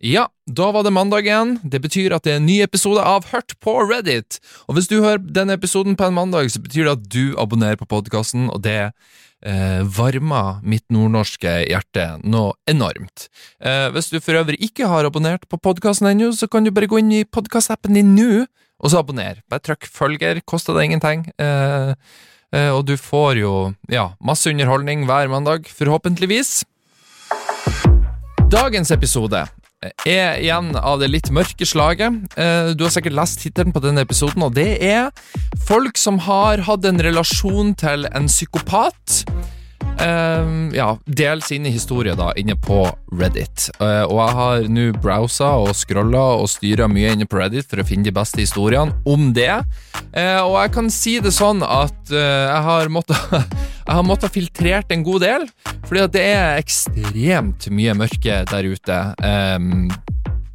Ja, da var det mandag igjen. Det betyr at det er en ny episode av Hørt på Reddit. Og hvis du hører denne episoden på en mandag, så betyr det at du abonnerer på podkasten, og det eh, varmer mitt nordnorske hjerte noe enormt. Eh, hvis du for øvrig ikke har abonnert på podkasten ennå, så kan du bare gå inn i podkastappen din nå, og så abonner. Bare trykk følger, koster det ingenting. Eh, eh, og du får jo ja, masse underholdning hver mandag, forhåpentligvis. Dagens episode er igjen av det litt mørke slaget. Eh, du har sikkert lest tittelen på denne episoden, og det er folk som har hatt en relasjon til en psykopat. Uh, ja, del sine historier da inne på Reddit. Uh, og jeg har nå browsa og scrolla og styra mye inne på Reddit for å finne de beste historiene om det. Uh, og jeg kan si det sånn at jeg har måttet Jeg har måttet filtrert en god del, fordi at det er ekstremt mye mørke der ute. Um,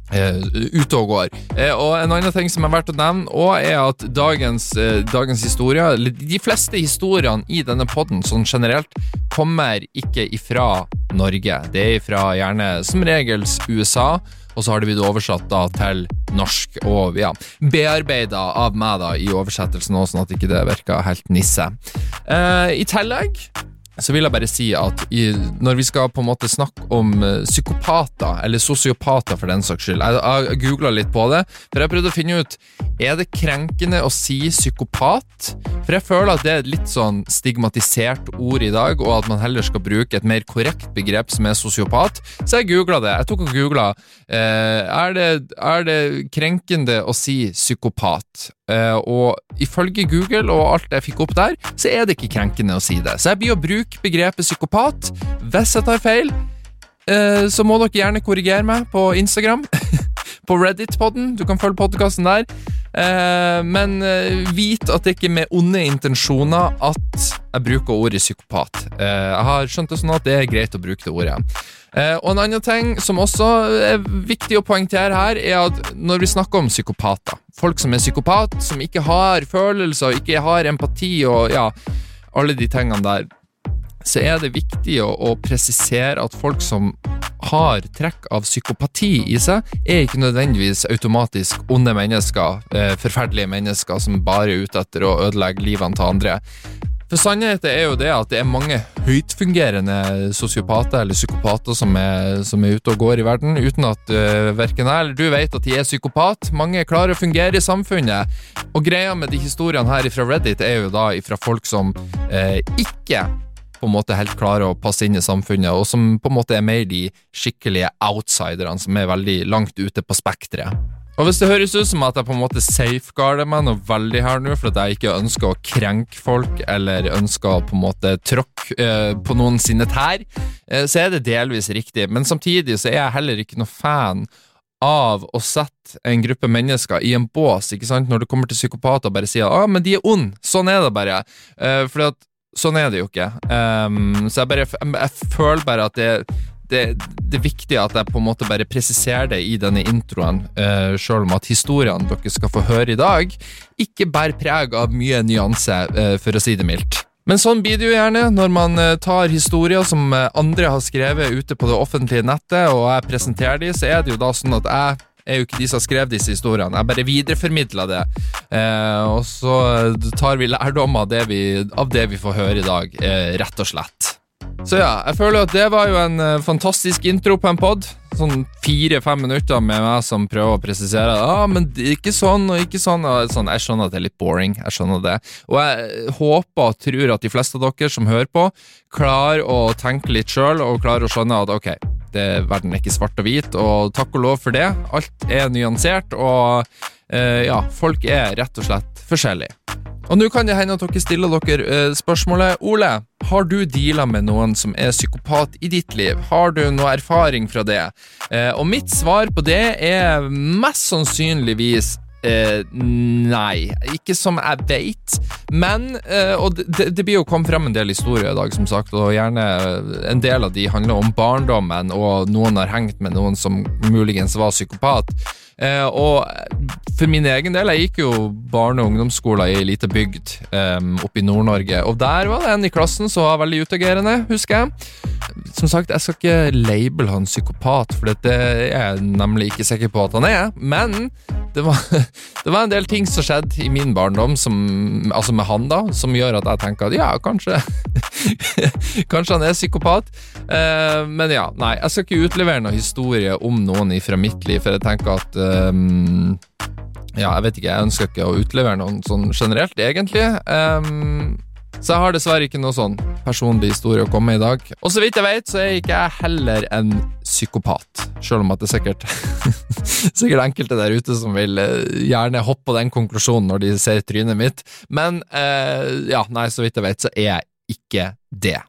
Uh, ute og går. Uh, og En annen ting som er verdt å nevne, også er at dagens, uh, dagens historier De fleste historiene i denne poden sånn generelt kommer ikke ifra Norge. Det er ifra gjerne som regels USA, og så har det blitt oversatt da til norsk og ja, bearbeida av meg da i oversettelsen også, sånn at ikke det virker helt nisse. I tillegg så vil jeg bare si at i, når vi skal på en måte snakke om uh, psykopater, eller sosiopater for den saks skyld Jeg jeg googla litt på det, for jeg prøvde å finne ut Er det krenkende å si psykopat. For jeg føler at det er et litt sånn stigmatisert ord i dag, og at man heller skal bruke et mer korrekt begrep som er sosiopat. Så jeg googla det. Jeg tok og googla uh, er, er det krenkende å si psykopat. Uh, og ifølge Google og alt jeg fikk opp der, så er det ikke krenkende å si det. Så jeg blir å bruke begrepet psykopat. Hvis jeg tar feil, uh, så må dere gjerne korrigere meg på Instagram. på Reddit-podden. Du kan følge podkasten der. Uh, men vit at det ikke er med onde intensjoner at jeg bruker ordet psykopat. jeg har skjønt det sånn at det er greit å bruke det ordet. Eh, og En annen ting som også er viktig å poengtere her, er at når vi snakker om psykopater, folk som er psykopat, som ikke har følelser, ikke har empati og ja, alle de tingene der, så er det viktig å, å presisere at folk som har trekk av psykopati i seg, er ikke nødvendigvis automatisk onde mennesker, eh, forferdelige mennesker som bare er ute etter å ødelegge livene til andre. For sannheten er jo det at det er mange høytfungerende sosiopater eller psykopater som er, som er, ute og går i verden, uten at uh, verken jeg eller du vet at de er psykopat. Mange klarer å fungere i samfunnet. Og greia med de historiene her fra Reddit er jo da fra folk som uh, ikke på en måte helt klarer å passe inn i samfunnet, og som på en måte er mer de skikkelige outsiderne som er veldig langt ute på spekteret. Og hvis det høres ut som at jeg på en måte safeguarder meg noe veldig her nå, for at jeg ikke ønsker å krenke folk eller ønsker å på en måte tråkke eh, på noen sine tær, eh, så er det delvis riktig. Men samtidig så er jeg heller ikke noe fan av å sette en gruppe mennesker i en bås, ikke sant, når det kommer til psykopater, og bare si at ah, men de er onde, sånn er det bare. Eh, fordi at sånn er det jo ikke. Um, så jeg bare jeg, føler bare at det det, det, er viktig at jeg på en måte bare presiserer det i denne introen, uh, selv om at historiene dere skal få høre i dag, ikke bærer preg av mye nyanse, uh, for å si det mildt. Men sånn blir det jo gjerne når man uh, tar historier som andre har skrevet ute på det offentlige nettet, og jeg presenterer de, så er det jo da sånn at jeg er jo ikke de som har skrevet disse historiene. Jeg bare videreformidler det. Eh, og så tar vi lærdom av det vi, av det vi får høre i dag, eh, rett og slett. Så ja, jeg føler at det var jo en uh, fantastisk intro på en pod. Sånn fire-fem minutter med meg som prøver å presisere Ja, ah, men ikke sånn og ikke sånn. Og sånn. Jeg skjønner at det er litt boring. Jeg skjønner det. Og jeg håper og tror at de fleste av dere som hører på, klarer å tenke litt sjøl og klarer å skjønne at ok, det, verden er ikke svart og hvit, og takk og lov for det. Alt er nyansert, og eh, ja, folk er rett og slett forskjellige. Og nå kan det hende at dere stiller dere uh, spørsmålet Ole, har du deala med noen som er psykopat i ditt liv? Har du noe erfaring fra det? Uh, og mitt svar på det er mest sannsynligvis Uh, nei, ikke som jeg veit. Men eh, Og det, det, blir jo kommet frem en del historier i dag, som sagt, og gjerne en del av de handler om barndommen, og noen har hengt med noen som muligens var psykopat. Eh, og for min egen del, jeg gikk jo barne- og ungdomsskoler i ei lita bygd um, oppe i Nord-Norge, og der var det en i klassen som var veldig utagerende, husker jeg. som sagt, jeg skal ikke label han psykopat, for det er jeg nemlig ikke sikker på at han er. Men det var, det var en del ting som skjedde i min barndom, som, altså med han, da, som gjør at jeg tenker at ja, kanskje Kanskje han er psykopat. Eh, men ja, nei, jeg skal ikke utlevere noen historie om noen fra mitt liv, for jeg tenker at um, ja, jeg vet ikke, jeg ønsker ikke å utlevere noen sånn generelt, egentlig. Um, så jeg har dessverre ikke noe sånn personlig historie å komme med i dag. Og så vidt jeg vet, så er ikke jeg heller en psykopat. Selv om at det er sikkert Sikkert enkelte der ute som vil eh, gjerne hoppe på den konklusjonen når de ser trynet mitt. Men eh, ja, nei, så vidt jeg vet, så er jeg ikke det.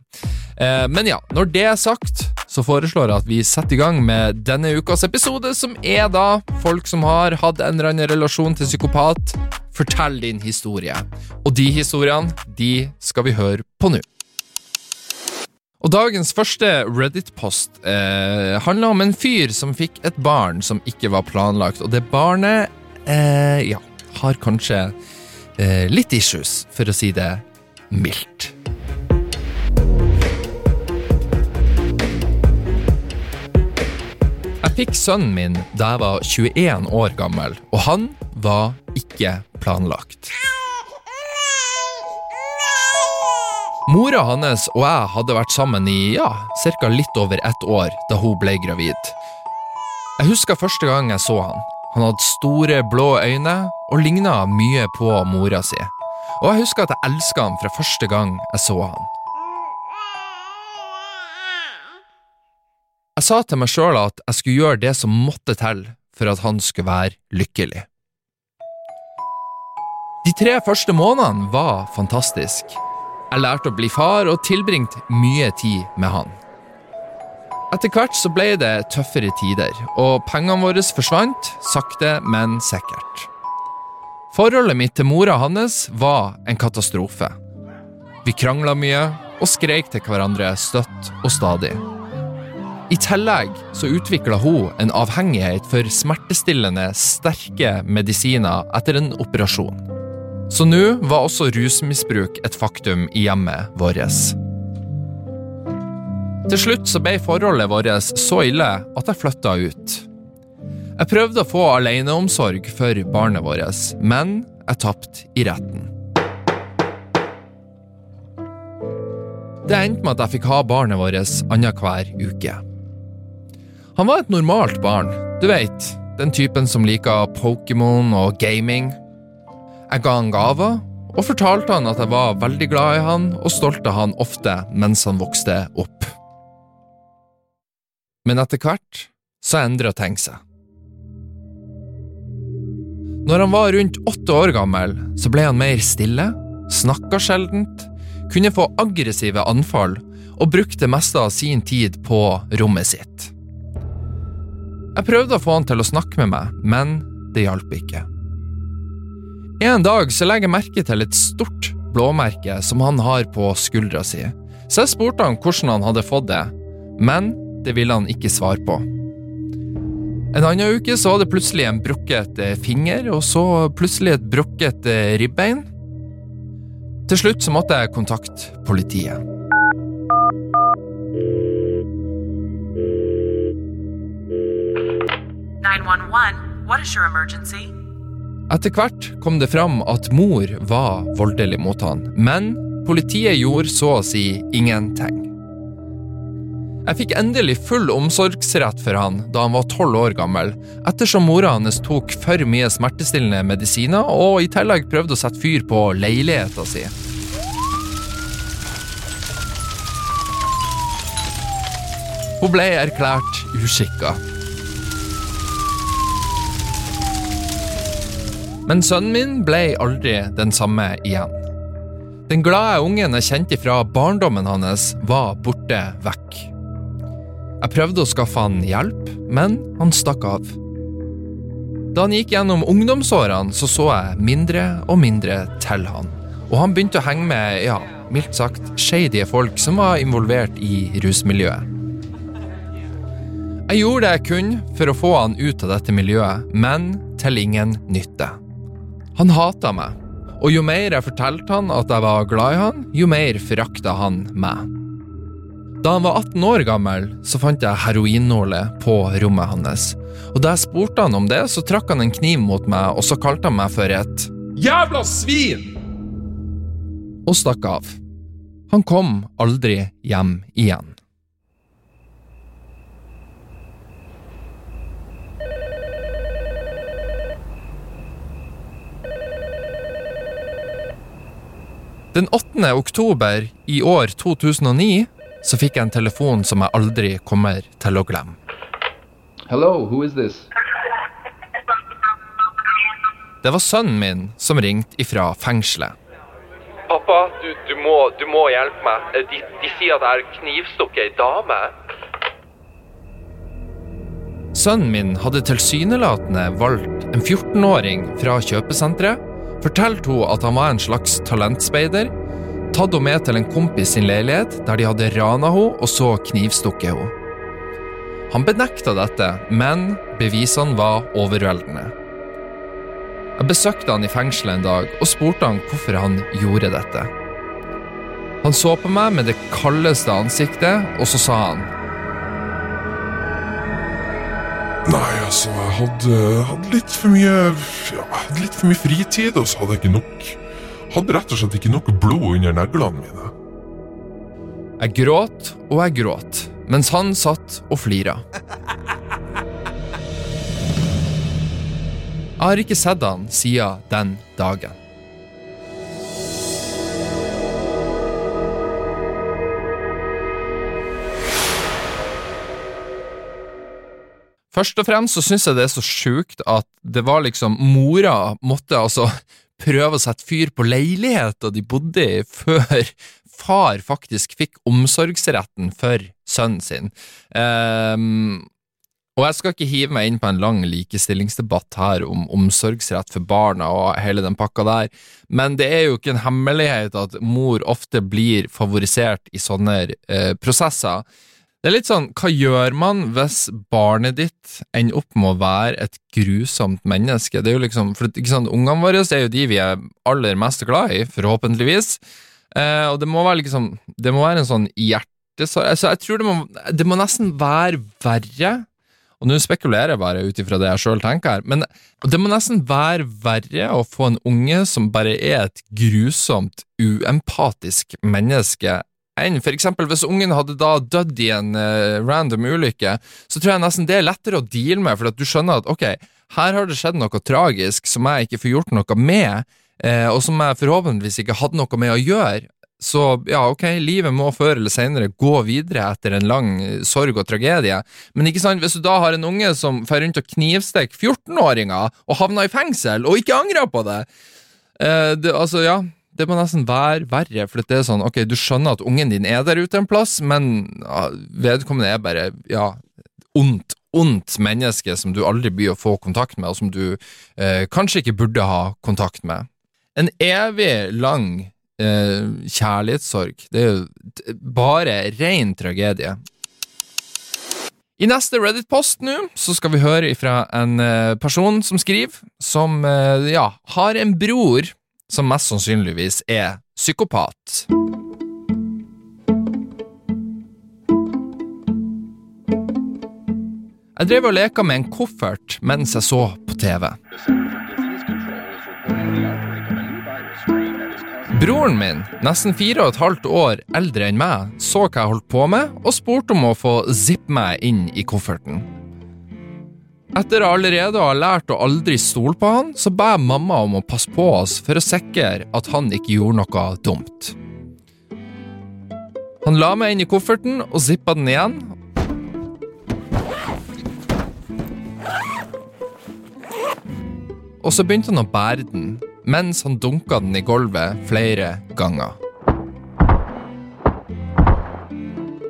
Eh, men ja, når det er sagt, så foreslår jeg at vi setter i gang med denne ukas episode, som er da folk som har hatt en eller annen relasjon til psykopat. Fortell din historie. Og de historiene, de skal vi høre på nå. Og dagens første Reddit-post eh, handler om en fyr som fikk et barn som ikke var planlagt, og det barnet eh, ja, har kanskje eh, litt issues, for å si det mildt. Fikk sønnen min da jeg var 21 år gammel, og han var ikke planlagt. Mora hans og jeg hadde vært sammen i ja, ca. litt over ett år da hun ble gravid. Jeg husker første gang jeg så han. Han hadde store, blå øyne og ligna mye på mora si. Og jeg husker at jeg elska han fra første gang jeg så han. Jeg sa til meg sjøl at jeg skulle gjøre det som måtte til for at han skulle være lykkelig. De tre første månedene var fantastisk. Jeg lærte å bli far og tilbringte mye tid med han. Etter hvert så ble det tøffere tider, og pengene våre forsvant, sakte, men sikkert. Forholdet mitt til mora hans var en katastrofe. Vi krangla mye og skreik til hverandre støtt og stadig. I tillegg så utvikla hun en avhengighet for smertestillende, sterke medisiner etter en operasjon. Så nå var også rusmisbruk et faktum i hjemmet vårt. Til slutt så ble forholdet vårt så ille at jeg flytta ut. Jeg prøvde å få aleneomsorg for barnet vårt, men jeg tapte i retten. Det endte med at jeg fikk ha barnet vårt annenhver uke. Han var et normalt barn, du vet, den typen som liker Pokémon og gaming. Jeg ga han gaver, og fortalte han at jeg var veldig glad i han og stolt av han ofte mens han vokste opp. Men etter hvert så endra ting seg. Når han var rundt åtte år gammel, så ble han mer stille, snakka sjeldent, kunne få aggressive anfall og brukte meste av sin tid på rommet sitt. Jeg prøvde å få han til å snakke med meg, men det hjalp ikke. En dag så legger jeg merke til et stort blåmerke som han har på skuldra si, så jeg spurte han hvordan han hadde fått det, men det ville han ikke svare på. En annen uke så var det plutselig en brukket finger, og så plutselig et brukket ribbein. Til slutt så måtte jeg kontakte politiet. 911, what is your emergency? Etter hvert kom det fram at mor var voldelig mot han, men politiet gjorde så å si ingenting. Jeg fikk endelig full omsorgsrett for han da han var tolv år gammel, ettersom mora hans tok for mye smertestillende medisiner og i tillegg prøvde å sette fyr på leiligheta si. Hun ble erklært uskikka. Men sønnen min ble aldri den samme igjen. Den glade ungen jeg kjente fra barndommen hans, var borte vekk. Jeg prøvde å skaffe han hjelp, men han stakk av. Da han gikk gjennom ungdomsårene, så så jeg mindre og mindre til han. Og han begynte å henge med, ja, mildt sagt, shady folk som var involvert i rusmiljøet. Jeg gjorde det jeg kunne for å få han ut av dette miljøet, men til ingen nytte. Han hata meg, og jo mer jeg fortalte han at jeg var glad i han, jo mer forakta han meg. Da han var 18 år gammel, så fant jeg heroinnåler på rommet hans. Og da jeg spurte han om det, så trakk han en kniv mot meg, og så kalte han meg for et Jævla svin! og stakk av. Han kom aldri hjem igjen. Den 8. oktober i år 2009 så fikk jeg en telefon som jeg aldri kommer til å glemme. Hello, who is this? Det var sønnen min som ringte ifra fengselet. Pappa, du, du, må, du må hjelpe meg. Eh, De, de sier at jeg har knivstukket ei dame. Sønnen min hadde tilsynelatende valgt en 14-åring fra kjøpesenteret, fortalt hun at han var en slags talentspeider, tatt henne med til en kompis sin leilighet der de hadde rana henne og så knivstukket henne. Han benekta dette, men bevisene var overveldende. Jeg besøkte han i fengselet en dag og spurte han hvorfor han gjorde dette. Han så på meg med det kaldeste ansiktet, og så sa han Nei, altså, jeg hadde, hadde litt for mye ja, litt for mye fritid, og så hadde jeg ikke nok Hadde rett og slett ikke nok blod under neglene mine. Jeg gråt og jeg gråt, mens han satt og flira. Jeg har ikke sett han siden den dagen. Først og fremst så syns jeg det er så sjukt at det var liksom Mora måtte altså prøve å sette fyr på leiligheta de bodde i, før far faktisk fikk omsorgsretten for sønnen sin. Um, og jeg skal ikke hive meg inn på en lang likestillingsdebatt her om omsorgsrett for barna og hele den pakka der, men det er jo ikke en hemmelighet at mor ofte blir favorisert i sånne eh, prosesser. Det er litt sånn, hva gjør man hvis barnet ditt ender opp med å være et grusomt menneske? Det er jo liksom, for ikke sant, Ungene våre er jo de vi er aller mest glad i, forhåpentligvis. Eh, og det må være liksom, det må være en sånn hjertesorg altså, Jeg tror det må, det må nesten være verre og nå spekulerer jeg bare ut ifra det jeg sjøl tenker, her, men det må nesten være verre å få en unge som bare er et grusomt, uempatisk menneske, enn eksempel hvis ungen hadde da dødd i en uh, random ulykke, så tror jeg nesten det er lettere å deale med, for at du skjønner at ok, her har det skjedd noe tragisk som jeg ikke får gjort noe med, uh, og som jeg forhåpentligvis ikke hadde noe med å gjøre. Så ja, ok, livet må før eller senere gå videre etter en lang sorg og tragedie, men ikke sant, hvis du da har en unge som fer rundt og knivstikker 14-åringer og havner i fengsel, og ikke angrer på det, uh, det Altså, ja, det må nesten være verre, for det er sånn, ok, du skjønner at ungen din er der ute en plass, men ja, vedkommende er bare, ja, ondt, ondt menneske som du aldri blir å få kontakt med, og som du eh, kanskje ikke burde ha kontakt med. En evig lang eh, kjærlighetssorg, det er jo bare ren tragedie. I neste Reddit-post nå så skal vi høre fra en eh, person som skriver, som eh, ja, har en bror som mest sannsynligvis er psykopat. Jeg drev og leka med en koffert mens jeg så på TV. Broren min, nesten fire og et halvt år eldre enn meg, så hva jeg holdt på med, og spurte om å få zippe meg inn i kofferten. Etter allerede å ha lært å aldri stole på han, så jeg mamma om å passe på oss for å sikre at han ikke gjorde noe dumt. Han la meg inn i kofferten og zippa den igjen. Og så begynte han å bære den, mens han dunka den i gulvet flere ganger.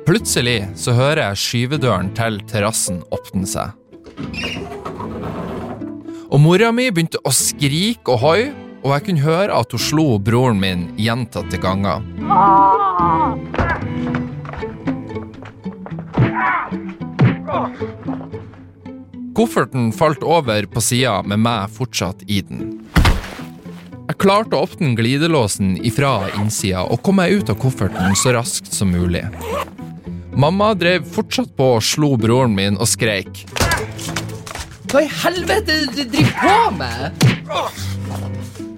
Plutselig så hører jeg skyvedøren til terrassen åpne seg. Og mora mi begynte å skrike og hoie, og jeg kunne høre at hun slo broren min gjentatte ganger. Kofferten falt over på sida med meg fortsatt i den. Jeg klarte å åpne glidelåsen ifra innsida og kom meg ut av kofferten så raskt som mulig. Mamma drev fortsatt på og slo broren min og skreik. Hva i helvete du driver på med?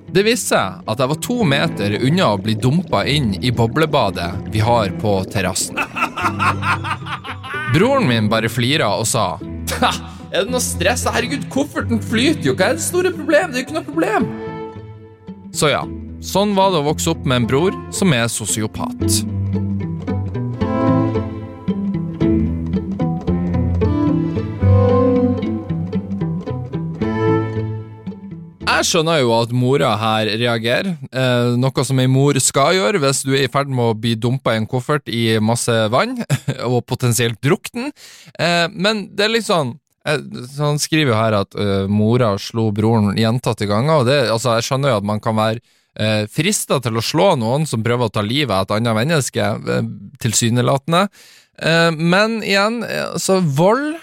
Det viste seg at jeg var to meter unna å bli dumpa inn i boblebadet vi har på terrassen. Broren min bare flira og sa Er det noe stress? Herregud, kofferten flyter jo. Hva er det store problemet? Det er jo ikke noe problem. Så ja, sånn var det å vokse opp med en bror som er sosiopat. Jeg skjønner jo at mora her reagerer, eh, noe som ei mor skal gjøre hvis du er i ferd med å bli dumpa i en koffert i masse vann, og potensielt drukten. Eh, men det er litt sånn eh, så Han skriver jo her at uh, mora slo broren gjentatte ganger, og det, altså, jeg skjønner jo at man kan være uh, frista til å slå noen som prøver å ta livet av et annet menneske, uh, tilsynelatende. Eh, men igjen, eh, altså, vold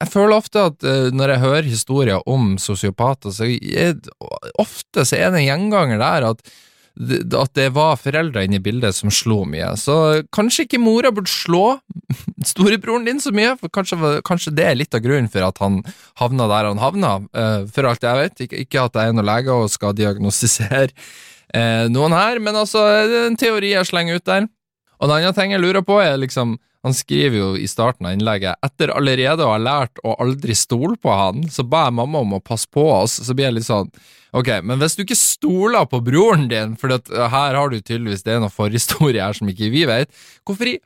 jeg føler ofte at uh, når jeg hører historier om sosiopater, så er, ofte så er det en gjenganger der at, at det var foreldre inne i bildet som slo mye. Så kanskje ikke mora burde slå storebroren din så mye, for kanskje, kanskje det er litt av grunnen for at han havna der han havna, uh, for alt jeg vet. Ikke, ikke at jeg er noen lege og skal diagnostisere uh, noen her, men altså, det er en teori jeg slenger ut der. Og den andre ting jeg lurer på, er liksom Han skriver jo i starten av innlegget etter allerede å ha lært å aldri stole på han, så ba jeg mamma om å passe på oss. Så blir jeg litt sånn Ok, men hvis du ikke stoler på broren din, for uh, her har du tydeligvis det er noe forhistorie her som ikke vi vet, hvorfor i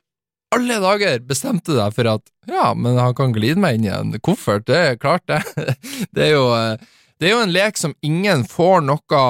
alle dager bestemte deg for at ja, men han kan glide meg inn i en koffert, det er klart det. Det er jo uh, det er jo en lek som ingen får noe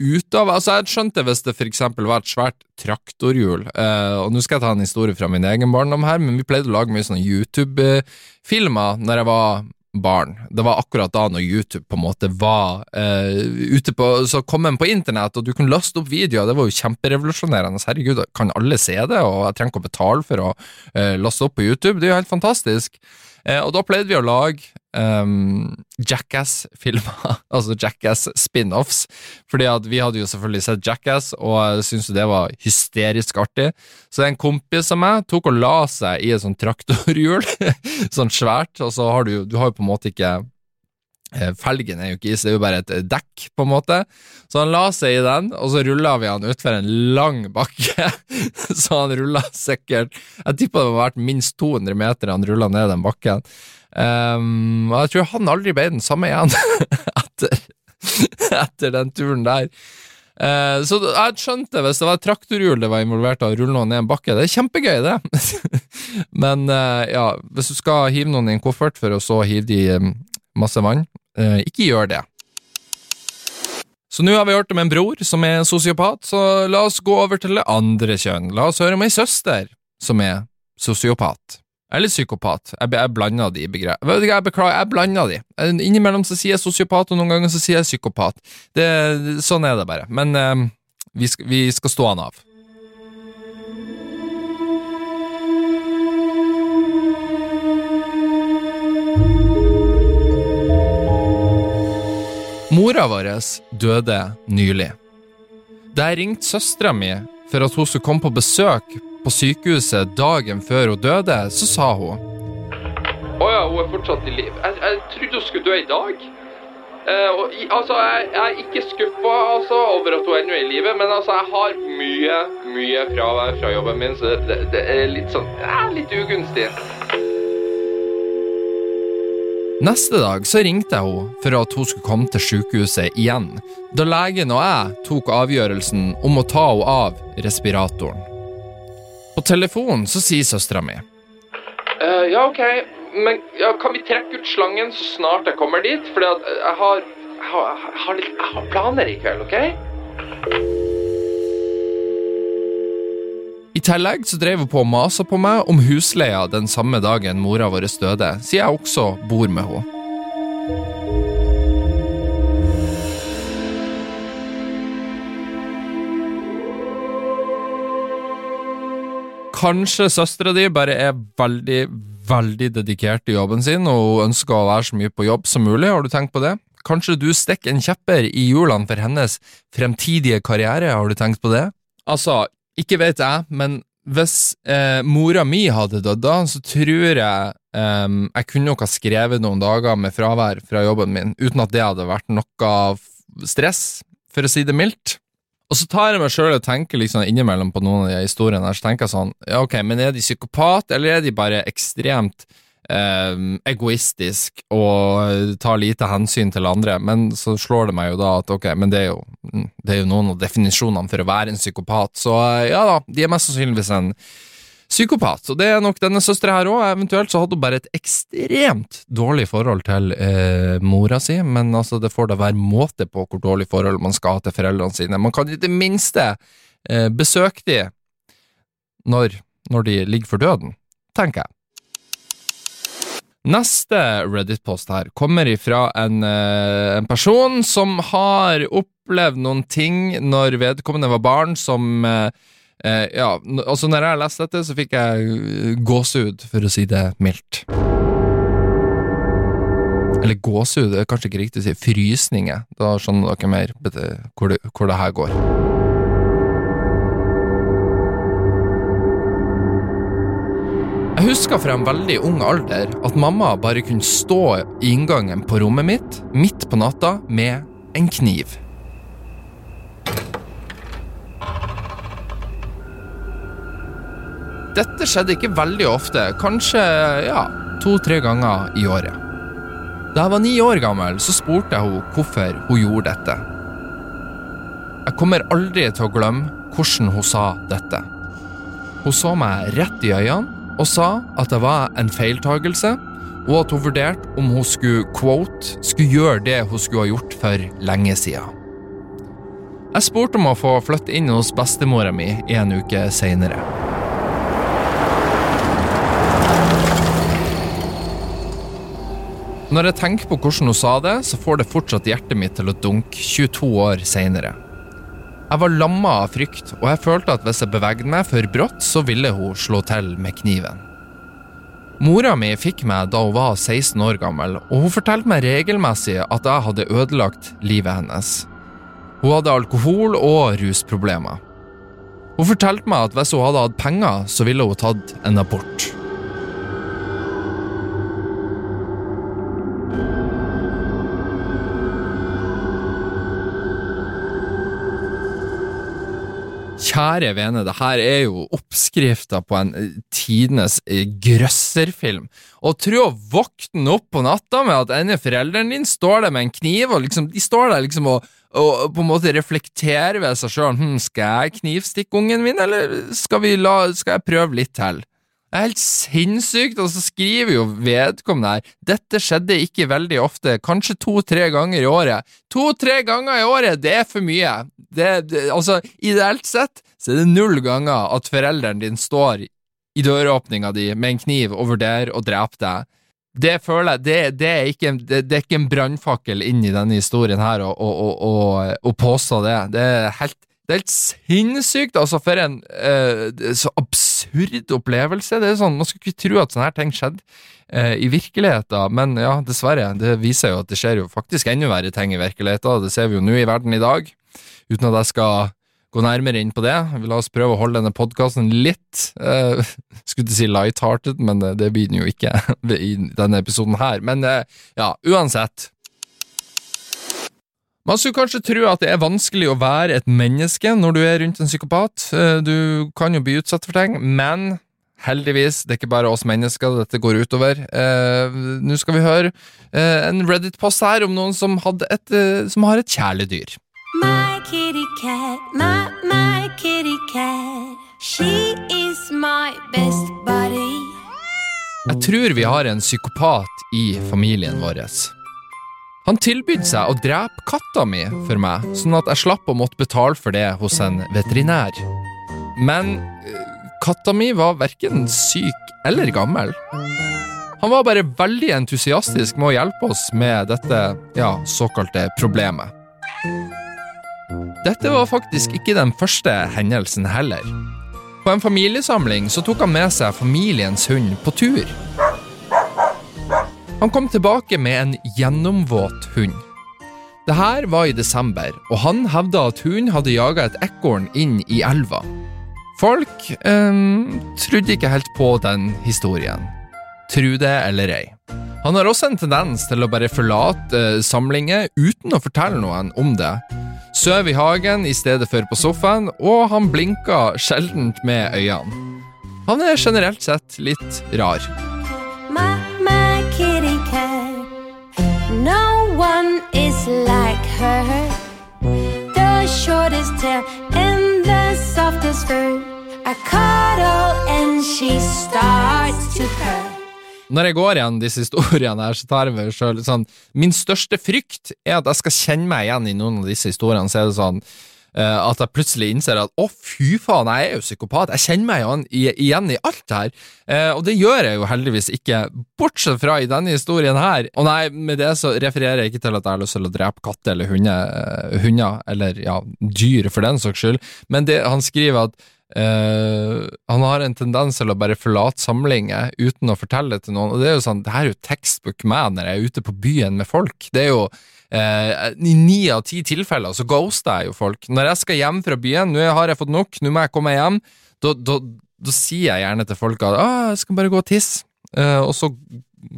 ut av. Altså, Jeg skjønte hvis det eksempel var et svært traktorhjul, eh, og nå skal jeg ta en historie fra min egen barndom her, men vi pleide å lage mye sånne YouTube-filmer når jeg var barn. Det var akkurat da når YouTube på en måte var eh, ute på Så kom den på internett, og du kunne laste opp videoer. Det var jo kjemperevolusjonerende. Herregud, kan alle se det? Og jeg trenger ikke å betale for å eh, laste opp på YouTube. Det er jo helt fantastisk. Eh, og da pleide vi å lage um, Jackass-filmer, altså Jackass-spin-offs, fordi at vi hadde jo selvfølgelig sett Jackass, og syntes det var hysterisk artig. Så en kompis av meg tok og la seg i et sånt traktorhjul, sånn svært, og så har du du har jo på en måte ikke eh, Felgen er jo ikke is, det er jo bare et eh, dekk, på en måte. Så han la seg i den, og så rulla vi han utfor en lang bakke. så han rulla sikkert Jeg tipper det må ha vært minst 200 meter han rulla ned den bakken. Um, og jeg tror han aldri ble den samme igjen etter, etter den turen der. Uh, så jeg skjønte hvis det var traktorhjul det var involvert å rulle noen ned en bakke. Det er kjempegøy, det. Men uh, ja, hvis du skal hive noen i en koffert for å så hive de i masse vann, uh, ikke gjør det. Så nå har vi hørt om en bror som er sosiopat, så la oss gå over til det andre kjønn. La oss høre om ei søster som er sosiopat. Eller psykopat. Jeg, jeg blander de begrepene. Jeg beklager, jeg blander de. Innimellom så sier jeg sosiopat, og noen ganger så sier jeg psykopat. Det, sånn er det bare. Men eh, vi, skal, vi skal stå han av. Mora vår døde nylig. Da jeg ringte søstera mi for at hun skulle komme på besøk på sykehuset dagen før hun døde, så sa hun Å ja, hun er fortsatt i liv. Jeg, jeg trodde hun skulle dø i dag. Eh, og, altså, jeg, jeg er ikke skuffa altså, over at hun ennå er i live, men altså, jeg har mye, mye fravær fra jobben min, så det, det er litt sånn ja, litt ugunstig. Neste dag så ringte jeg henne for at hun skulle komme til sykehuset igjen, da legen og jeg tok avgjørelsen om å ta henne av respiratoren. På telefonen så sier søstera mi Uh, ja, OK, men ja, kan vi trekke ut slangen så snart jeg kommer dit? At jeg har, jeg har, jeg jeg har planer i kveld, OK? I tillegg så drev hun på og masa på meg om husleia den samme dagen mora vår døde, siden jeg også bor med henne. Kanskje søstera di bare er veldig, veldig dedikert i jobben sin, og ønsker å være så mye på jobb som mulig, har du tenkt på det? Kanskje du stikker en kjepper i hjulene for hennes fremtidige karriere, har du tenkt på det? Altså, ikke vet jeg, men hvis eh, mora mi hadde dødd da, så tror jeg eh, jeg kunne nok ha skrevet noen dager med fravær fra jobben min, uten at det hadde vært noe stress, for å si det mildt. Og så tar jeg meg sjøl og tenker liksom innimellom på noen av de historiene her, så tenker jeg sånn, ja ok, men er de psykopat, eller er de bare ekstremt eh, egoistisk og tar lite hensyn til andre? Men så slår det meg jo da at ok, men det er jo, mm, det er jo noen av definisjonene for å være en psykopat, så eh, ja da, de er mest sannsynligvis en psykopat, og det er nok denne søstera her òg. Eventuelt så hadde hun bare et ekstremt dårlig forhold til eh, mora si, men altså, det får da være måte på hvor dårlig forhold man skal ha til foreldrene sine. Man kan i det minste eh, besøke de når, når de ligger for døden, tenker jeg. Neste Reddit-post her kommer ifra en, eh, en person som har opplevd noen ting når vedkommende var barn, som eh, eh, Ja, altså når jeg leste dette, så fikk jeg eh, gåsehud, for å si det mildt. Eller gåsehud, er kanskje ikke riktig å si. Frysninger. Da skjønner dere mer hvor det, hvor det her går. Jeg husker fra en veldig ung alder at mamma bare kunne stå i inngangen på rommet mitt midt på natta med en kniv. Dette skjedde ikke veldig ofte, kanskje ja, to-tre ganger i året. Da jeg var ni år gammel, så spurte jeg henne hvorfor hun gjorde dette. Jeg kommer aldri til å glemme hvordan hun sa dette. Hun så meg rett i øynene og sa at det var en feiltagelse, og at hun vurderte om hun skulle quote, skulle gjøre det hun skulle ha gjort for lenge siden. Jeg spurte om å få flytte inn hos bestemora mi en uke seinere. Når jeg tenker på hvordan hun sa det, så får det fortsatt hjertet mitt til å dunke 22 år seinere. Jeg var lamma av frykt, og jeg følte at hvis jeg bevegde meg for brått, så ville hun slå til med kniven. Mora mi fikk meg da hun var 16 år gammel, og hun fortalte meg regelmessig at jeg hadde ødelagt livet hennes. Hun hadde alkohol- og rusproblemer. Hun fortalte meg at hvis hun hadde hatt penger, så ville hun tatt en abort. Kjære vene, det her er jo oppskrifta på en eh, tidenes eh, grøsserfilm. Og tro å våkne opp på natta med at en forelderen din står der med en kniv, og liksom, de står der liksom og, og på en måte reflekterer ved seg sjøl. Hm, skal jeg knivstikke ungen min, eller skal, la, skal jeg prøve litt til? Det er helt sinnssykt, og så skriver jo vedkommende her Dette skjedde ikke veldig ofte, kanskje to-tre ganger i året. To-tre ganger i året, det er for mye. Det, det, altså, Ideelt sett så er det null ganger at foreldrene din står i døråpninga di med en kniv og vurderer å drepe deg. Det føler jeg, det, det, er, ikke, en- det, en brannfakkel inn i denne historien her å, å, å, å påstå det. Det er helt det er helt sinnssykt, altså, for en eh, så absurd opplevelse. Det er sånn, Man skulle ikke tro at sånne her ting skjedde eh, i virkeligheten, men ja, dessverre. Det viser jo at det skjer jo faktisk enda verre ting i virkeligheten. Det ser vi jo nå i verden i dag. Uten at jeg skal gå nærmere inn på det. La oss prøve å holde denne podkasten litt eh, Skulle ikke si light-hearted, men det, det blir den jo ikke i denne episoden her. Men eh, ja, uansett. Man skulle kanskje tro at det er vanskelig å være et menneske når du er rundt en psykopat. Eh, Du kan jo bli utsatt for ting, men heldigvis, det er ikke bare oss mennesker dette går utover. Eh, Nå skal vi høre eh, en Reddit-post her om noen som, et, eh, som har et kjæledyr. My kitty cat, my, my kitty cat. She is my best buddy. Jeg tror vi har en psykopat i familien vår. Han tilbød seg å drepe katta mi for meg, sånn at jeg slapp å måtte betale for det hos en veterinær. Men eh, katta mi var verken syk eller gammel. Han var bare veldig entusiastisk med å hjelpe oss med dette ja, såkalte problemet. Dette var faktisk ikke den første hendelsen heller. På en familiesamling så tok han med seg familiens hund på tur. Han kom tilbake med en gjennomvåt hund. Det her var i desember, og han hevda at hunden hadde jaga et ekorn inn i elva. Folk eh, trodde ikke helt på den historien. Tru det eller ei. Han har også en tendens til å bare forlate eh, samlinger uten å fortelle noen om det. Søv i hagen i stedet for på sofaen, og han blinker sjeldent med øynene. Han er generelt sett litt rar. Her. The shortest tail and the softest fur. I cuddle and she starts to purr. Når jeg går igjen disse historiene her, så tar jeg meg selv sånn Min største frykt er at jeg skal kjenne meg igjen i noen av disse historiene. Så er det sånn at jeg plutselig innser at å, fy faen, jeg er jo psykopat. Jeg kjenner meg igjen, i- igjen i alt det her. Eh, og det gjør jeg jo heldigvis ikke, bortsett fra i denne historien her. Og nei, med det så refererer jeg ikke til at jeg har lyst til å drepe katter eller hunder, eh, hunder eller ja, dyr for den saks skyld, men det, han skriver at Eh, han har en tendens til å bare forlate samlinger uten å fortelle det til noen. Og det er jo sånn, det her er jo textbook meg når jeg er ute på byen med folk. Det er jo uh, I ni av ti tilfeller så ghoster jeg jo folk. Når jeg skal hjem fra byen, nå har jeg fått nok, nå må jeg komme hjem, da sier jeg gjerne til folk at ah, jeg skal bare gå og tisse. uh, og så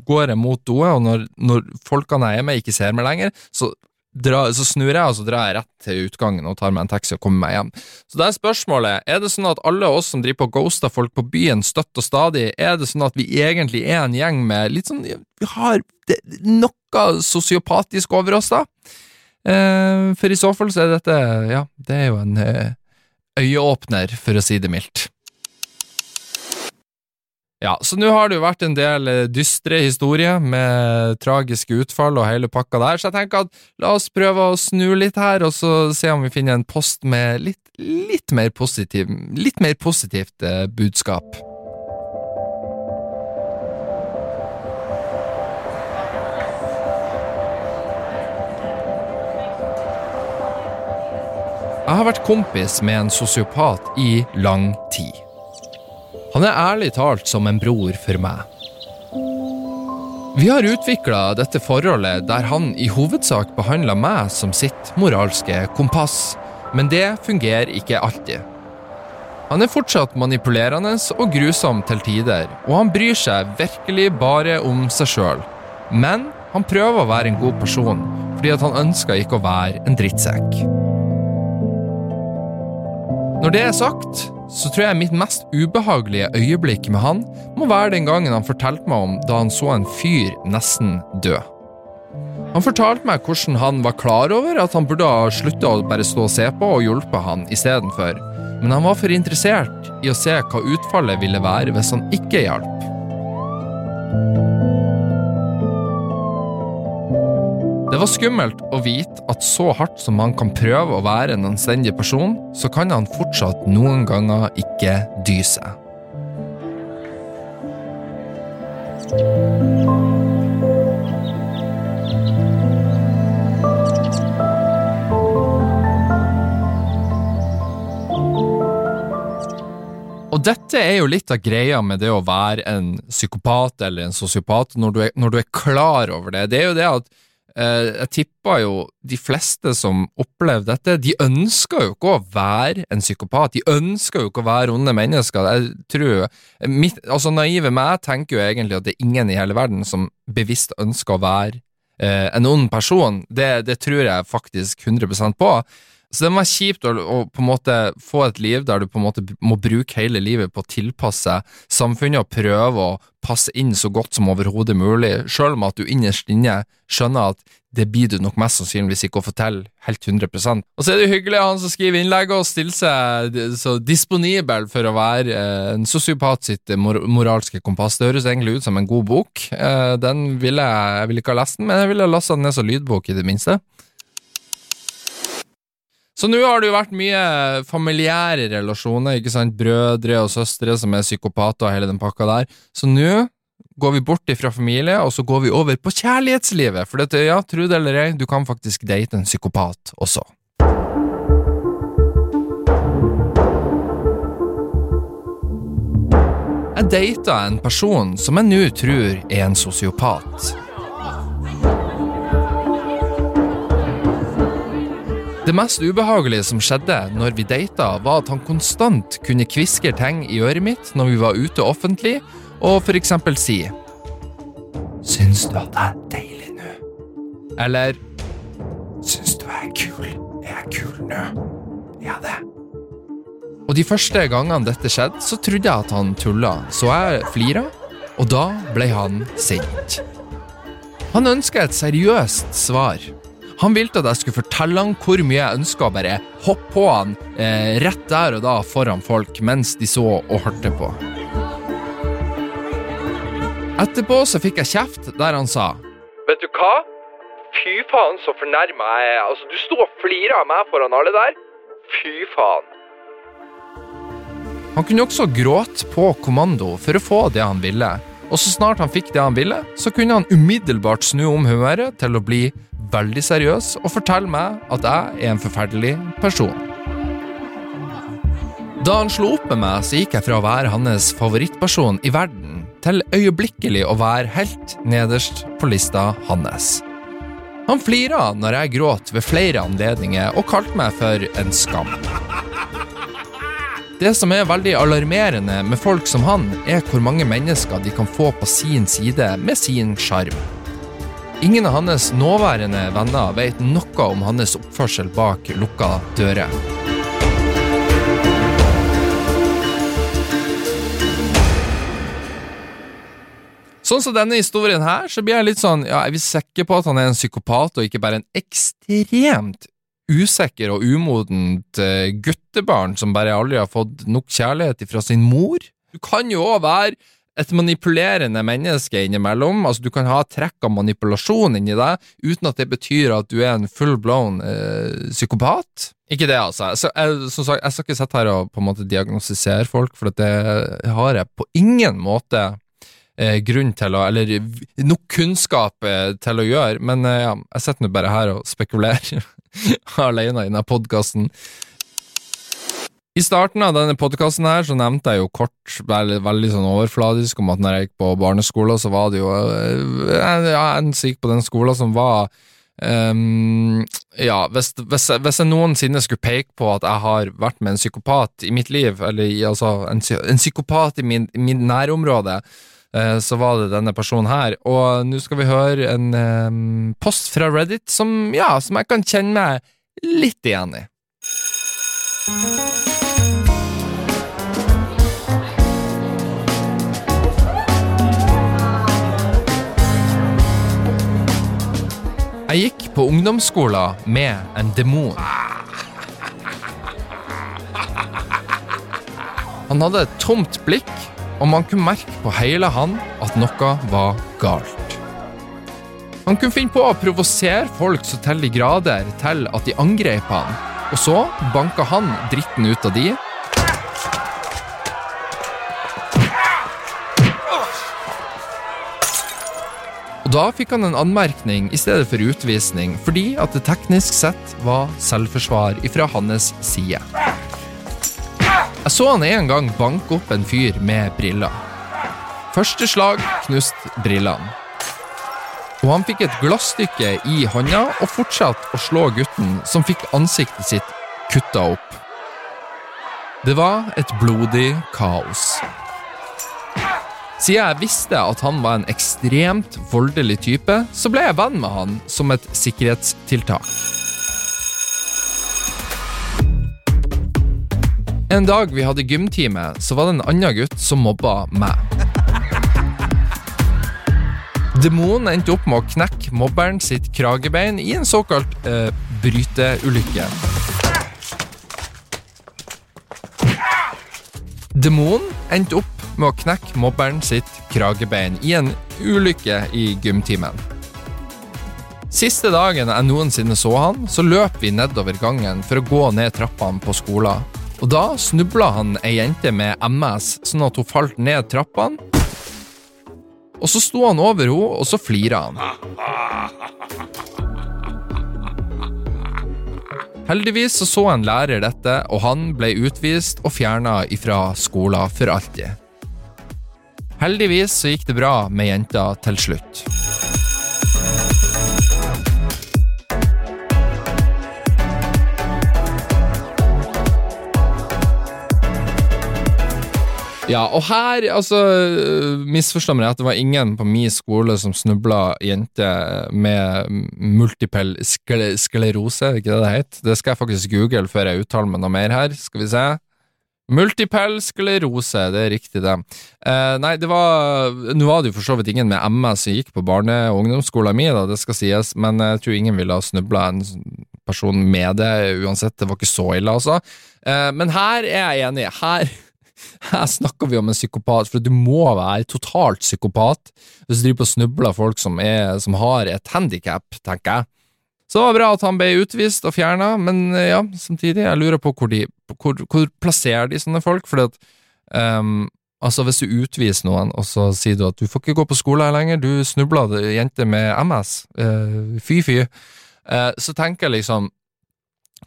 går jeg mot doet, og når, når folkene jeg er med, ikke ser meg lenger, så dra, så snur jeg, og så drar jeg rett til utgangen og tar meg en taxi og kommer meg hjem. Så det er spørsmålet, er det sånn at alle oss som driver på ghoster folk på byen støtt og stadig, er det sånn at vi egentlig er en gjeng med litt sånn, vi har det, noe sosiopatisk over oss da? Eh, for i så fall så er dette, ja, det er jo en eh, øyeåpner, for å si det mildt. Ja, så nå har det jo vært en del eh, dystre historier med tragiske utfall og hele pakka der, så jeg tenker at la oss prøve å snu litt her, og så se om vi finner en post med litt, litt mer positiv, litt mer positivt eh, budskap. Jeg har vært kompis med en sosiopat i lang tid. Han er ærlig talt som en bror for meg. Vi har utvikla dette forholdet der han i hovedsak behandler meg som sitt moralske kompass, men det fungerer ikke alltid. Han er fortsatt manipulerende og grusom til tider, og han bryr seg virkelig bare om seg sjøl. Men han prøver å være en god person, fordi han ønsker ikke å være en drittsekk. Når det er sagt, så tror jeg mitt mest ubehagelige øyeblikk med han må være den gangen han fortalte meg om da han så en fyr nesten dø. Han fortalte meg hvordan han var klar over at han burde ha slutta å bare stå og se på og hjulpet han istedenfor, men han var for interessert i å se hva utfallet ville være hvis han ikke hjalp. Det var skummelt å vite at så hardt som han kan prøve å være en anstendig person, så kan han fortsatt noen ganger ikke dy seg. Og dette er jo litt av greia med det å være en psykopat eller en sosiopat, når når du er klar over det. Det er jo det at jeg tipper jo de fleste som opplever dette, de ønsker jo ikke å være en psykopat. De ønsker jo ikke å være onde mennesker. Jeg tror, mitt, altså Naive meg tenker jo egentlig at det er ingen i hele verden som bevisst ønsker å være eh, en ond person. Det, det tror jeg faktisk 100% på. Så det må være kjipt å, å på en måte få et liv der du på en måte må bruke hele livet på å tilpasse samfunnet og prøve å passe inn så godt som overhodet mulig, selv om at du innerst inne skjønner at det blir du nok mest sannsynligvis ikke å fortelle helt 100% Og så er det jo hyggelig han som skriver innlegget og stiller seg så disponibel for å være eh, en sosiopat sitt mor moralske kompass. Det høres egentlig ut som en god bok. Eh, den ville jeg, jeg ville ikke ha lest den, men jeg ville ha lasta den ned som lydbok, i det minste. Så nå har det jo vært mye familiære relasjoner, ikke sant, brødre og søstre som er psykopater og hele den pakka der. Så nå går vi bort ifra familie, og så går vi over på kjærlighetslivet. For dette, ja, tro det eller ei, du kan faktisk date en psykopat også. Jeg data en person som jeg nå tror er en sosiopat. Det mest ubehagelige som skjedde når vi data, var at han konstant kunne kviske ting i øret mitt når vi var ute offentlig, og for eksempel si Syns du at jeg er deilig nå? Eller Syns du jeg er kul? Er jeg kul nå? Ja, det? Og de første gangene dette skjedde, så trodde jeg at han tulla, så jeg flira, og da ble han sint. Han ønska et seriøst svar. Han ville at jeg skulle fortelle han hvor mye jeg ønska å bare hoppe på han eh, rett der og da foran folk mens de så og hørte på. Etterpå så fikk jeg kjeft der han sa Vet du hva? Fy faen, så fornærma jeg er. Altså, du sto og flira av meg foran alle der. Fy faen. Han kunne også gråte på kommando for å få det han ville, og så snart han fikk det han ville, så kunne han umiddelbart snu om humøret til å bli veldig seriøs og fortelle meg at jeg er en forferdelig person. Da han slo opp med meg, så gikk jeg fra å være hans favorittperson i verden til øyeblikkelig å være helt nederst på lista hans. Han flira når jeg gråt ved flere anledninger og kalte meg for en skam. Det som er veldig alarmerende med folk som han, er hvor mange mennesker de kan få på sin side med sin sjarm. Ingen av hans nåværende venner vet noe om hans oppførsel bak lukka dører. Sånn som denne historien her, så blir jeg litt sånn Ja, er vi sikre på at han er en psykopat, og ikke bare en ekstremt usikker og umodent eh, guttebarn som bare aldri har fått nok kjærlighet fra sin mor? Du kan jo òg være et manipulerende menneske innimellom. Altså, du kan ha trekk av manipulasjon inni deg, uten at det betyr at du er en full-blown eh, psykopat. Ikke det, altså. Så jeg, som sagt, jeg skal ikke sitte her og på en måte diagnostisere folk, for det har jeg på ingen måte eh, grunn til å Eller nok kunnskap eh, til å gjøre, men eh, ja, jeg sitter nå bare her og spekulerer alene i denne podkasten. I starten av denne podkasten her så nevnte jeg jo kort, veldig, veldig sånn overfladisk, om at når jeg gikk på barneskolen, så var det jo eh, ja, en som gikk på den skolen som var um, Ja, hvis, hvis, hvis, jeg noensinne skulle peke på at jeg har vært med en psykopat i mitt liv, eller altså en, en psykopat i min, min nærområde, uh, så var det denne personen her. Og nå skal vi høre en um, post fra Reddit som, ja, som jeg kan kjenne meg litt igjen i. Jeg gikk på ungdomsskolen med en demon. Han hadde et tomt blikk, og man kunne merke på hele han at noe var galt. Han kunne finne på å provosere folk så til de grader til at de angrep han, og så banka han dritten ut av de Og da fikk han en anmerkning i stedet for utvisning, fordi at det teknisk sett var selvforsvar ifra hans side. Jeg så han en gang banke opp en fyr med briller. Første slag knuste brillene. Og han fikk et glasstykke i hånda og fortsatte å slå gutten, som fikk ansiktet sitt kutta opp. Det var et blodig kaos. Siden jeg visste at han var en ekstremt voldelig type, så ble jeg venn med han som et sikkerhetstiltak. En dag vi hadde gymtime, så var det en annen gutt som mobba meg. Demonen endte opp med å knekke mobberen sitt kragebein i en såkalt eh, bryteulykke. Demonen endte opp med å knekke mobberen sitt kragebein i en ulykke i gymtimen. Siste dagen jeg noensinne så han, så løp vi nedover gangen for å gå ned trappene på skolen. Og da snubla han ei jente med MS, sånn at hun falt ned trappene. Og så sto han over henne, og så flira han. Heldigvis så, så en lærer dette, og han ble utvist og fjerna ifra skolen for alltid. Heldigvis så gikk det bra med jenta til slutt. Ja, og her, altså, misforstå meg rett, det var ingen på min skole som snubla jenter med multipel skler sklerose, ikke det det het? Det skal jeg faktisk google før jeg uttaler meg noe mer her, skal vi se. Multiple sklerose, det er riktig det. Eh, nei, det var Nå var det jo for så vidt ingen med MS som gikk på barne- og ungdomsskolen min, da, det skal sies, men jeg tror ingen ville ha snubla en person med det uansett, det var ikke så ille, altså. Eh, men her er jeg enig. Her her snakker vi om en psykopat, for du må være totalt psykopat hvis du driver på og snubler folk som, er, som har et handikap, tenker jeg. Så det var bra at han ble utvist og fjerna, men eh, ja, samtidig, jeg lurer på hvor, de, hvor, hvor plasserer de sånne folk, fordi at um, Altså, hvis du utviser noen, og så sier du at du får ikke gå på skole her lenger, du snubla jente med MS, uh, fy fy, uh, så tenker jeg liksom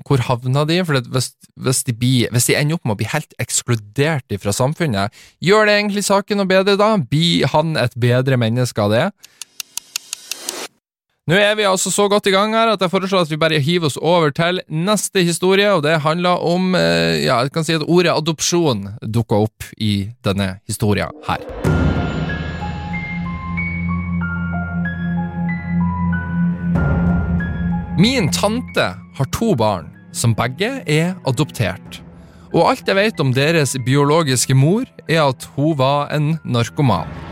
hvor havna de? For hvis, hvis, de blir, hvis, de ender opp med å bli helt ekskludert fra samfunnet, gjør det egentlig saken noe bedre da? Blir han et bedre menneske av det? Nå er vi altså så godt i gang her at jeg foreslår at vi bare hiver oss over til neste historie, og det handler om eh, Ja, jeg kan si at ordet adopsjon dukka opp i denne historien her. Min tante har to barn, som begge er adoptert. Og alt jeg vet om deres biologiske mor, er at hun var en narkoman.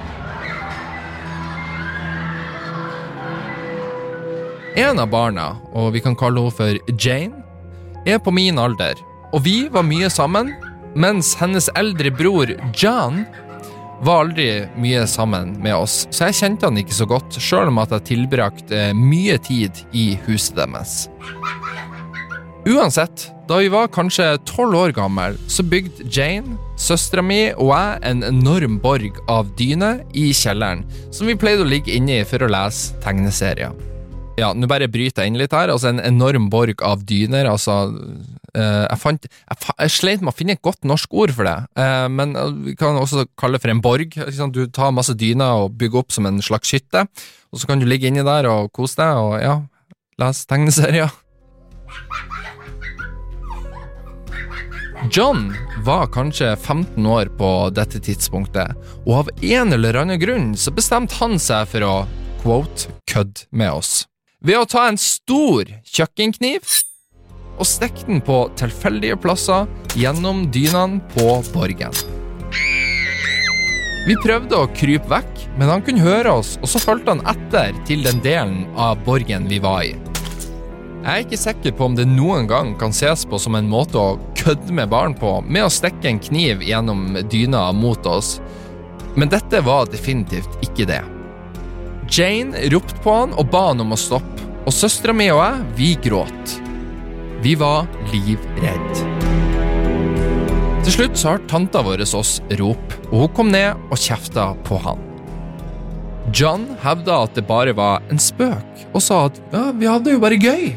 En av barna, og vi kan kalle henne for Jane, er på min alder, og vi var mye sammen, mens hennes eldre bror John var aldri mye sammen med oss, så jeg kjente han ikke så godt, sjøl om at jeg tilbrakte eh, mye tid i huset deres. Uansett, da vi var kanskje tolv år gammel, så bygde Jane, søstera mi og jeg en enorm borg av dyne i kjelleren, som vi pleide å ligge inne i for å lese tegneserier. Ja, nå bare bryter jeg inn litt her. Altså, en enorm borg av dyner. Altså uh, Jeg fant jeg, jeg, sleit med å finne et godt norsk ord for det, uh, men uh, vi kan også kalle det for en borg. Du tar masse dyner og bygger opp som en slags hytte, og så kan du ligge inni der og kose deg og ja, lese tegneserier. John var kanskje 15 år på dette tidspunktet, og av en eller annen grunn så bestemte han seg for å quote kødde med oss ved å ta en stor kjøkkenkniv og stikke den på tilfeldige plasser gjennom dynene på borgen. Vi prøvde å krype vekk, men han kunne høre oss, og så fulgte han etter til den delen av borgen vi var i. Jeg er ikke sikker på om det noen gang kan ses på som en måte å kødde med barn på, med å stikke en kniv gjennom dyna mot oss, men dette var definitivt ikke det. Jane ropte på han og ba han om å stoppe, og søstera mi og jeg, vi gråt. Vi var livredd. Til slutt så har tanta vår oss rop, og hun kom ned og kjefta på han. John hevda at det bare var en spøk, og sa at ja, vi hadde jo bare gøy.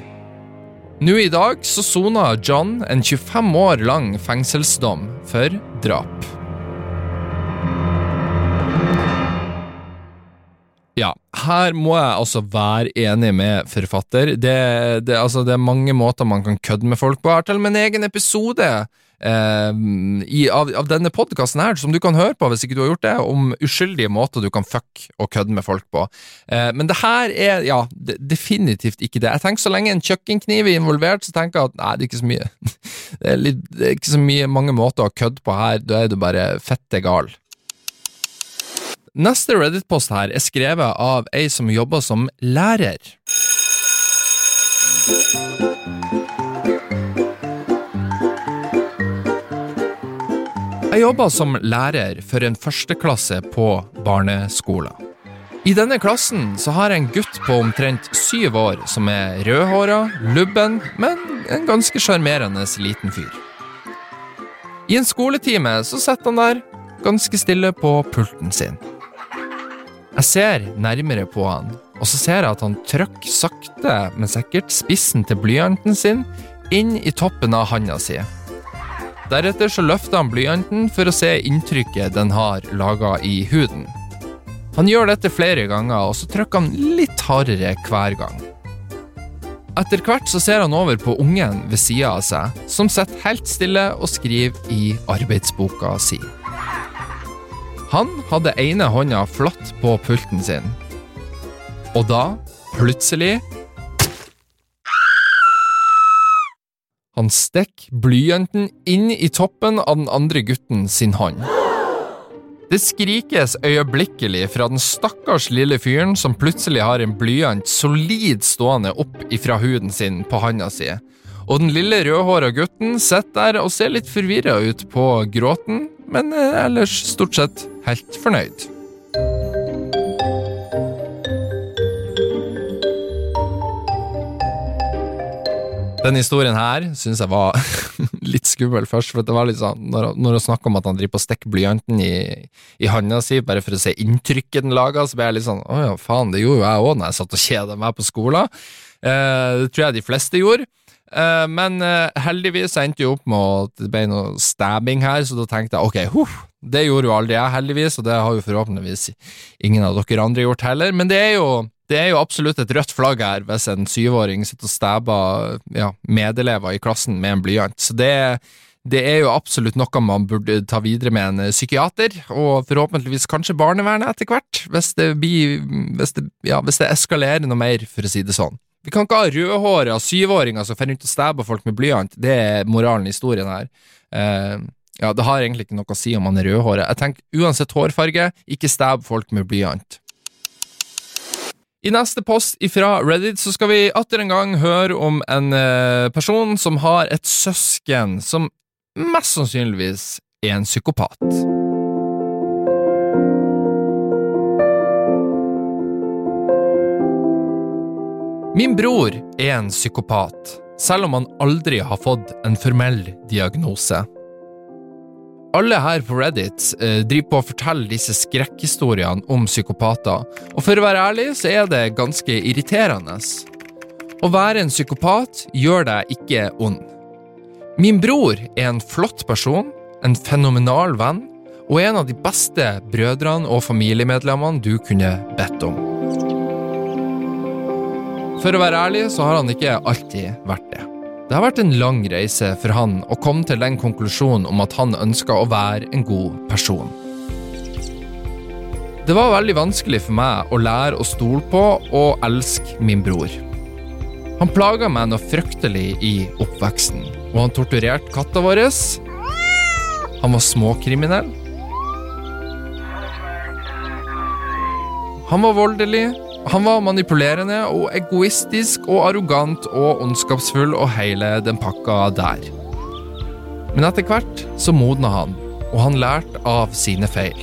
Nå i dag så sona John en 25 år lang fengselsdom for drap. Her må jeg altså være enig med forfatter. Det, det, altså, det er mange måter man kan kødde med folk på. Jeg har til og med en egen episode eh, i, av, av, denne podkasten her, som du kan høre på hvis ikke du har gjort det, om uskyldige måter du kan fuck og kødde med folk på. Eh, men det her er ja, det, definitivt ikke det. Jeg tenker Så lenge en kjøkkenkniv er involvert, så tenker jeg at nei, det er ikke så mye. det, er litt, er ikke så mye mange måter å kødde på her, da er du bare fette gal. Neste Reddit-post her er skrevet av ei som jobber som lærer. Jeg jobber som lærer for en førsteklasse på barneskolen. I denne klassen så har jeg en gutt på omtrent syv år som er rødhåra, lubben, men en ganske sjarmerende liten fyr. I en skoletime så sitter han der, ganske stille på pulten sin. Jeg ser nærmere på han, og så ser jeg at han trykker sakte, men sikkert spissen til blyanten sin inn i toppen av handa si. Deretter så løfter han blyanten for å se inntrykket den har laga i huden. Han gjør dette flere ganger, og så trykker han litt hardere hver gang. Etter hvert så ser han over på ungen ved sida av seg, som sitter helt stille og skriver i arbeidsboka si. Han hadde ene hånda flatt på pulten sin. Og da, plutselig Han stikker blyanten inn i toppen av den andre gutten sin hånd. Det skrikes øyeblikkelig fra den stakkars lille fyren som plutselig har en blyant solid stående opp ifra huden sin på handa si. Og den lille rødhåra gutten sitter der og ser litt forvirra ut på gråten, men eh, ellers stort sett helt fornøyd. Den historien her syns jeg var litt skummel først, for det var litt sånn, når, når hun snakker om at han driver på å stikke blyanten i, i handa si bare for å se inntrykket den lager, så ble jeg litt sånn å ja, faen, det gjorde jo jeg òg når jeg satt og kjeda meg på skolen. Eh, det tror jeg de fleste gjorde. Eh, men uh, heldigvis endte jo opp med at det ble noe stabbing her, så da tenkte jeg ok, huh, det gjorde jo aldri jeg, heldigvis, og det har jo forhåpentligvis ingen av dere andre gjort heller, men det er jo det er jo absolutt et rødt flagg her hvis en syvåring sitter og stabber ja, medelever i klassen med en blyant. Så det, det, er jo absolutt noe man burde ta videre med en psykiater, og forhåpentligvis kanskje barnevernet etter hvert, hvis det, blir, hvis det, ja, hvis det eskalerer noe mer, for å si det sånn. Vi kan ikke ha rødhåra syvåringer som får rundt og stabber folk med blyant, det er moralen i historien her. Uh, ja, det har egentlig ikke noe å si om man er rødhåra. Jeg tenker uansett hårfarge, ikke stab folk med blyant. I neste post ifra Reddit så skal vi atter en gang høre om en uh, person som har et søsken som mest sannsynligvis er en psykopat. Min bror er en psykopat, selv om han aldri har fått en formell diagnose. Alle her på Reddit eh, driver på å fortelle disse skrekkhistoriene om psykopater, og for å være ærlig så er det ganske irriterende. Å være en psykopat gjør deg ikke ond. Min bror er en flott person, en fenomenal venn, og en av de beste brødrene og familiemedlemmene du kunne bedt om. For å være ærlig så har han ikke alltid vært det. Det har vært en lang reise for han å komme til den konklusjonen om at han ønska å være en god person. Det var veldig vanskelig for meg å lære å stole på og elske min bror. Han plaga meg noe fryktelig i oppveksten, og han torturerte katta vår. Han var småkriminell. Han var voldelig, han var manipulerende og egoistisk og arrogant og ondskapsfull og hele den pakka der. Men etter hvert så modna han, og han lærte av sine feil.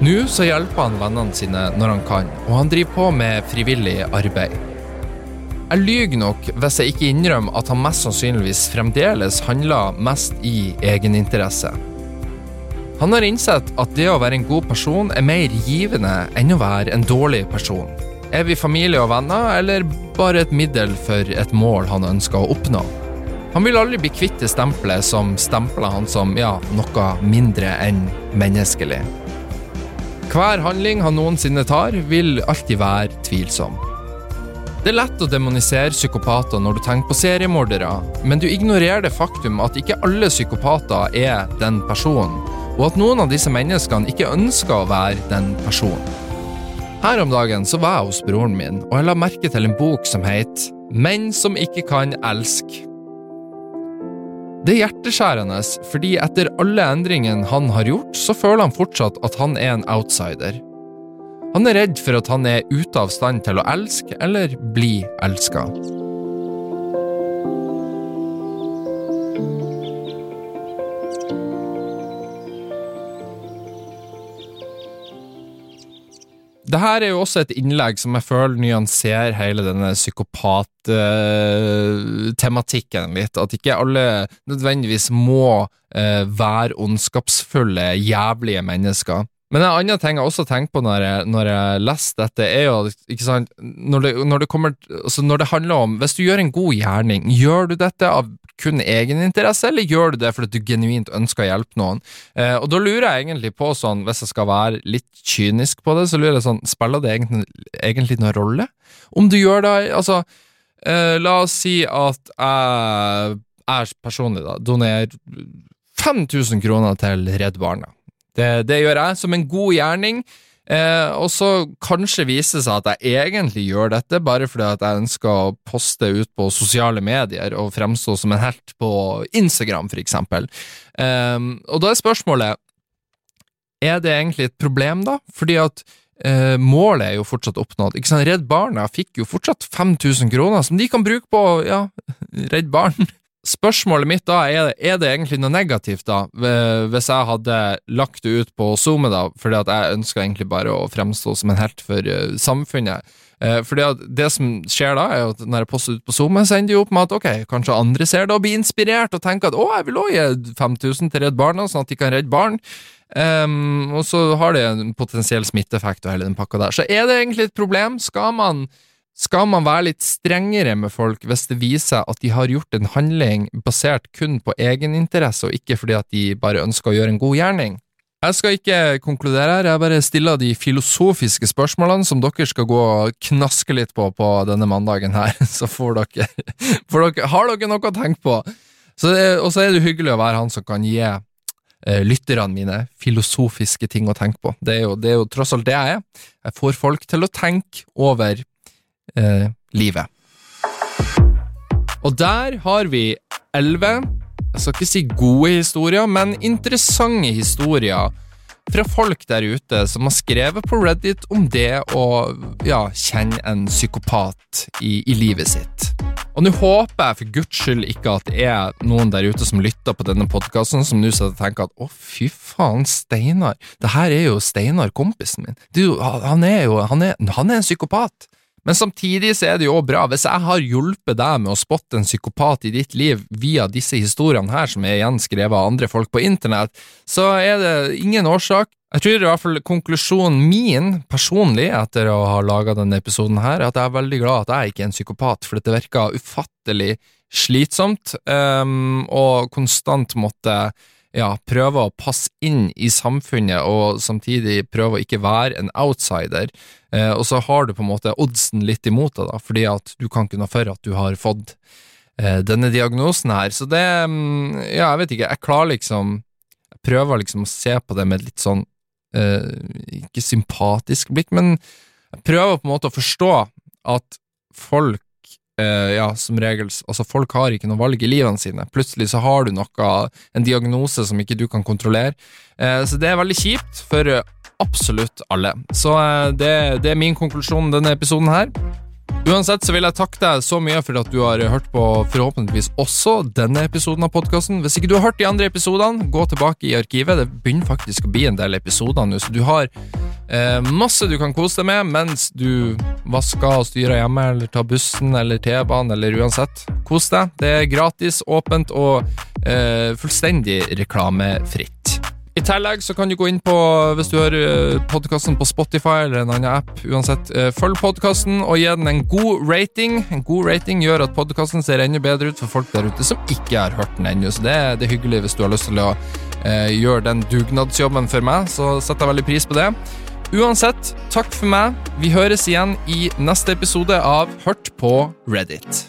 Nå så hjelper han vennene sine når han kan, og han driver på med frivillig arbeid. Jeg lyver nok hvis jeg ikke innrømmer at han mest sannsynligvis fremdeles handler mest i egeninteresse. Han har innsett at det å være en god person er mer givende enn å være en dårlig person. Er vi familie og venner, eller bare et middel for et mål han ønsker å oppnå? Han vil aldri bli kvitt det stempelet som stempler han som ja, noe mindre enn menneskelig. Hver handling han noensinne tar, vil alltid være tvilsom. Det er lett å demonisere psykopater når du tenker på seriemordere, men du ignorerer det faktum at ikke alle psykopater er den personen og at noen av disse menneskene ikke ønsker å være den personen. Her om dagen så var jeg hos broren min, og jeg la merke til en bok som het Menn som ikke kan elske. Det er hjerteskjærende, fordi etter alle endringene han har gjort, så føler han fortsatt at han er en outsider. Han er redd for at han er ute av stand til å elske eller bli elska. Det her er jo også et innlegg som jeg føler nyanserer hele denne psykopat-tematikken litt. At ikke alle nødvendigvis må uh, være ondskapsfulle, jævlige mennesker. Men en annen ting jeg også tenker på når jeg, når jeg leser dette, er jo når det, når det, kommer, altså når det handler om Hvis du gjør en god gjerning, gjør du dette av kun egeninteresse, eller gjør du det fordi du genuint ønsker å hjelpe noen? Eh, og da lurer jeg egentlig på, sånn, hvis jeg skal være litt kynisk på det, så lurer jeg sånn, spiller det egentlig, egentlig noen rolle? Om du gjør det Altså, eh, la oss si at jeg, jeg personlig da, donerer 5000 kroner til Redd Barna Det, det gjør jeg som en god gjerning. Eh, og så kanskje vise seg at jeg egentlig gjør dette bare fordi at jeg ønsker å poste ut på sosiale medier og fremstå som en helt på Instagram, for eksempel. Eh, og da er spørsmålet Er det egentlig et problem, da? Fordi at eh, målet er jo fortsatt oppnådd. Ikke sant? Redd Barna fikk jo fortsatt 5000 kroner som de kan bruke på ja, Redd Barn. Spørsmålet mitt da er, er det egentlig noe negativt, da, hvis jeg hadde lagt det ut på SoMe, da, fordi at jeg ønsker egentlig bare å fremstå som en helt for uh, samfunnet. Uh, fordi at det som skjer da, er at når jeg poster ut på SoMe, så ender det opp med at ok, kanskje andre ser det og blir inspirert og tenker at å, jeg vil også gi 5000 til Redd Barna, sånn at de kan redde barn. Um, og så har det en potensiell smitteeffekt og hele den pakka der. Så er det egentlig et problem? Skal man skal man være litt strengere med folk hvis det viser at de har gjort en handling basert kun på egeninteresse, og ikke fordi at de bare ønsker å gjøre en god gjerning? Jeg skal ikke konkludere her, jeg bare stiller de filosofiske spørsmålene som dere skal gå og knaske litt på på denne mandagen her, så får dere, får dere Har dere noe å tenke på? Og så er det hyggelig å være han som kan gi eh, lytterne mine filosofiske ting å tenke på. Det er, jo, det er jo tross alt det jeg er. Jeg får folk til å tenke over eh, livet. Og der har vi elleve, jeg skal ikke si gode historier, men interessante historier fra folk der ute som har skrevet på Reddit om det å ja, kjenne en psykopat i, i livet sitt. Og nå håper jeg for guds skyld ikke at det er noen der ute som lytter på denne podkasten, som nå tenker at å, fy faen, Steinar, det her er jo Steinar, kompisen min. Du, han er jo han er, han er en psykopat. Men samtidig så er det jo også bra, hvis jeg har hjulpet deg med å spotte en psykopat i ditt liv via disse historiene her, som er igjen skrevet av andre folk på internett, så er det ingen årsak. Jeg tror i hvert fall konklusjonen min, personlig, etter å ha laga denne episoden her, er at jeg er veldig glad at jeg ikke er en psykopat, for dette virker ufattelig slitsomt, um, og konstant måtte ja, prøve å passe inn i samfunnet og samtidig prøve å ikke være en outsider. Eh, og så har du på en måte oddsen litt imot deg, da, fordi at du kan noe for at du har fått eh, denne diagnosen her. Så det mm, Ja, jeg vet ikke, jeg klarer liksom Jeg prøver liksom å se på det med litt sånn eh, Ikke sympatisk blikk, men jeg prøver på en måte å forstå at folk eh, ja, som regel Altså, folk har ikke noe valg i livene sine. Plutselig så har du noe, en diagnose som ikke du kan kontrollere. Eh, så det er veldig kjipt for absolutt alle. Så eh, det, det er min konklusjon denne episoden her. Uansett så vil jeg takke deg så mye for at du har hørt på forhåpentligvis også denne episoden av podkasten. Hvis ikke du har hørt de andre episodene, gå tilbake i arkivet. Det begynner faktisk å bli en del episoder nå, så du har eh, masse du kan kose deg med mens du vasker og styrer hjemme, eller tar bussen eller T-banen, eller uansett. Kos deg. Det er gratis, åpent og eh, fullstendig reklamefritt. I tillegg så kan du gå inn på, hvis du hører podkasten på Spotify eller en annen app, uansett, eh, følg podkasten og gi den en god rating. En god rating gjør at podkasten ser enda bedre ut for folk der ute som ikke har hørt den ennå, så det, det, er hyggelig hvis du har lyst til å eh, gjøre den dugnadsjobben for meg, så setter jeg veldig pris på det. Uansett, takk for meg. Vi høres igjen i neste episode av Hørt på Reddit.